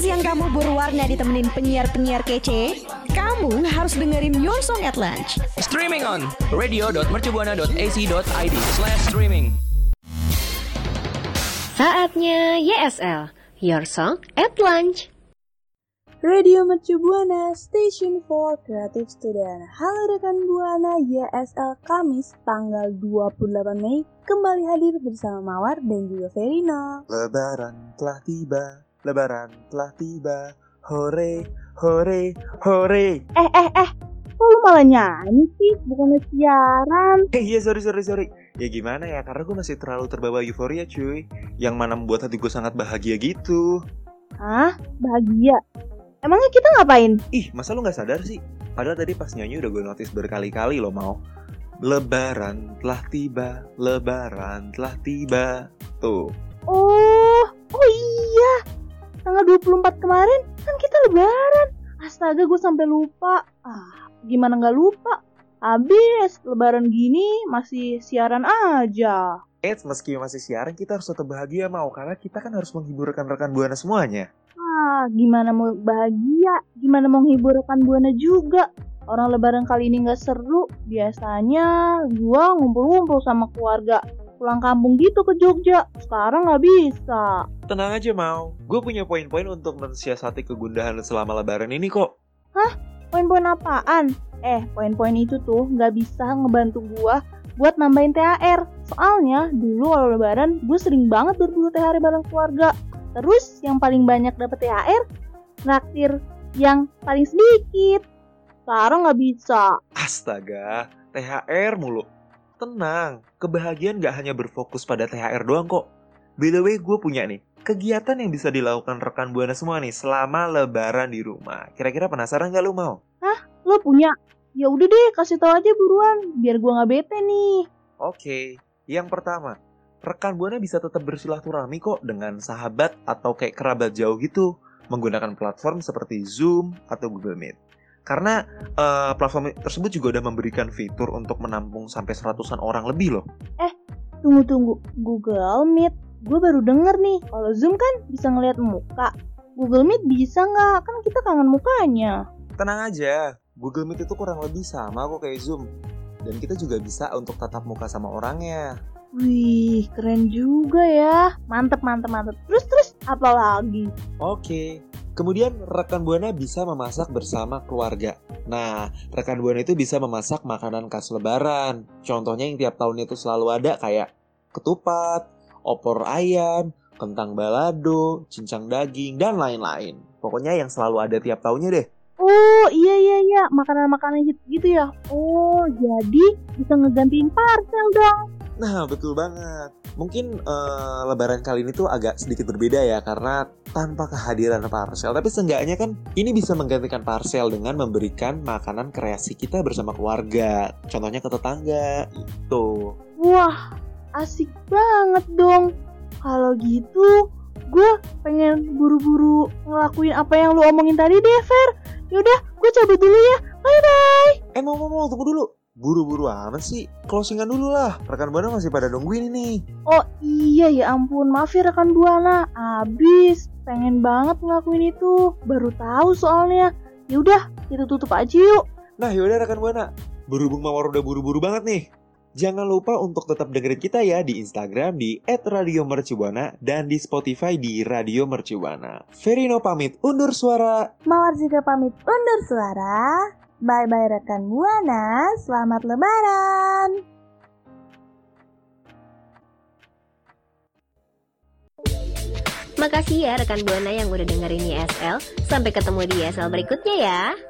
siang kamu berwarna ditemenin penyiar-penyiar kece? Kamu harus dengerin Your Song at Lunch. Streaming on radio.mercubuana.ac.id slash streaming. Saatnya YSL, Your Song at Lunch. Radio Mercu Buana, Station for Creative Student. Halo rekan Buana, YSL Kamis tanggal 28 Mei kembali hadir bersama Mawar dan juga Verino. Lebaran telah tiba, lebaran telah tiba. Hore, hore, hore. Eh eh eh, kok lu malah nyanyi sih? Bukannya siaran. Eh iya sorry sorry sorry. Ya gimana ya karena gue masih terlalu terbawa euforia cuy. Yang mana membuat hati gue sangat bahagia gitu. Hah? Bahagia? Emangnya kita ngapain? Ih masa lu gak sadar sih? Padahal tadi pas nyanyi udah gue notice berkali-kali lo mau. Lebaran telah tiba, lebaran telah tiba. Tuh. Oh. Tanggal 24 kemarin kan kita lebaran. Astaga gue sampai lupa. Ah, gimana nggak lupa? Habis lebaran gini masih siaran aja. Eits, meski masih siaran kita harus tetap bahagia mau karena kita kan harus menghibur rekan-rekan buana semuanya. Ah, gimana mau bahagia? Gimana mau menghibur rekan buana juga? Orang lebaran kali ini nggak seru. Biasanya gua ngumpul-ngumpul sama keluarga. Pulang kampung gitu ke Jogja. Sekarang nggak bisa. Tenang aja mau, gue punya poin-poin untuk mensiasati kegundahan selama lebaran ini kok. Poin-poin apaan? Eh, poin-poin itu tuh nggak bisa ngebantu gua buat nambahin THR. Soalnya dulu kalau lebaran gue sering banget berburu THR bareng keluarga. Terus yang paling banyak dapet THR, traktir yang paling sedikit. Sekarang nggak bisa. Astaga, THR mulu. Tenang, kebahagiaan gak hanya berfokus pada THR doang kok. By the way, gue punya nih, kegiatan yang bisa dilakukan rekan Buana semua nih selama lebaran di rumah. Kira-kira penasaran gak lu mau? Lo punya? Ya udah deh, kasih tahu aja buruan, biar gua nggak bete nih. Oke, yang pertama, rekan Buana bisa tetap bersilaturahmi kok dengan sahabat atau kayak kerabat jauh gitu menggunakan platform seperti Zoom atau Google Meet. Karena eh, platform tersebut juga udah memberikan fitur untuk menampung sampai seratusan orang lebih loh. Tunggu tunggu, Google Meet. Gue baru denger nih, kalau Zoom kan bisa ngeliat muka. Google Meet bisa nggak? Kan kita kangen mukanya. Tenang aja, Google Meet itu kurang lebih sama kok kayak Zoom. Dan kita juga bisa untuk tatap muka sama orangnya. Wih, keren juga ya. Mantep, mantep, mantep. Terus, terus, apa lagi? Oke, kemudian rekan Buana bisa memasak bersama keluarga. Nah, rekan Buana itu bisa memasak makanan khas lebaran. Contohnya yang tiap tahun itu selalu ada kayak ketupat, opor ayam, kentang balado, cincang daging, dan lain-lain. Pokoknya yang selalu ada tiap tahunnya deh. Oh, iya, iya, iya. Makanan-makanan gitu, gitu ya. Oh, jadi bisa ngegantiin parcel dong. Nah, betul banget. Mungkin eh, lebaran kali ini tuh agak sedikit berbeda ya karena tanpa kehadiran parcel. Tapi seenggaknya kan ini bisa menggantikan parcel dengan memberikan makanan kreasi kita bersama keluarga. Contohnya ke tetangga. Itu. Wah, asik banget dong. Kalau gitu, gue pengen buru-buru ngelakuin apa yang lu omongin tadi deh, Fer. Yaudah, gue cabut dulu ya. Bye-bye. Eh mau mau mau tunggu dulu. Buru-buru amat sih. Closingan dulu lah. Rekan Buana masih pada nungguin ini. Oh iya ya ampun, maaf ya rekan Buana. Abis, pengen banget ngelakuin itu. Baru tahu soalnya. Yaudah, kita tutup aja yuk. Nah yaudah rekan Buana. Berhubung Mawar udah buru-buru banget nih. Jangan lupa untuk tetap dengerin kita ya di Instagram di @radiomercubuana dan di Spotify di Radio Mercubuana. Verino pamit undur suara. Mawar juga pamit undur suara. Bye-bye rekan Buana, selamat lebaran. Makasih ya rekan Buana yang udah dengerin YSL. Sampai ketemu di YSL berikutnya ya.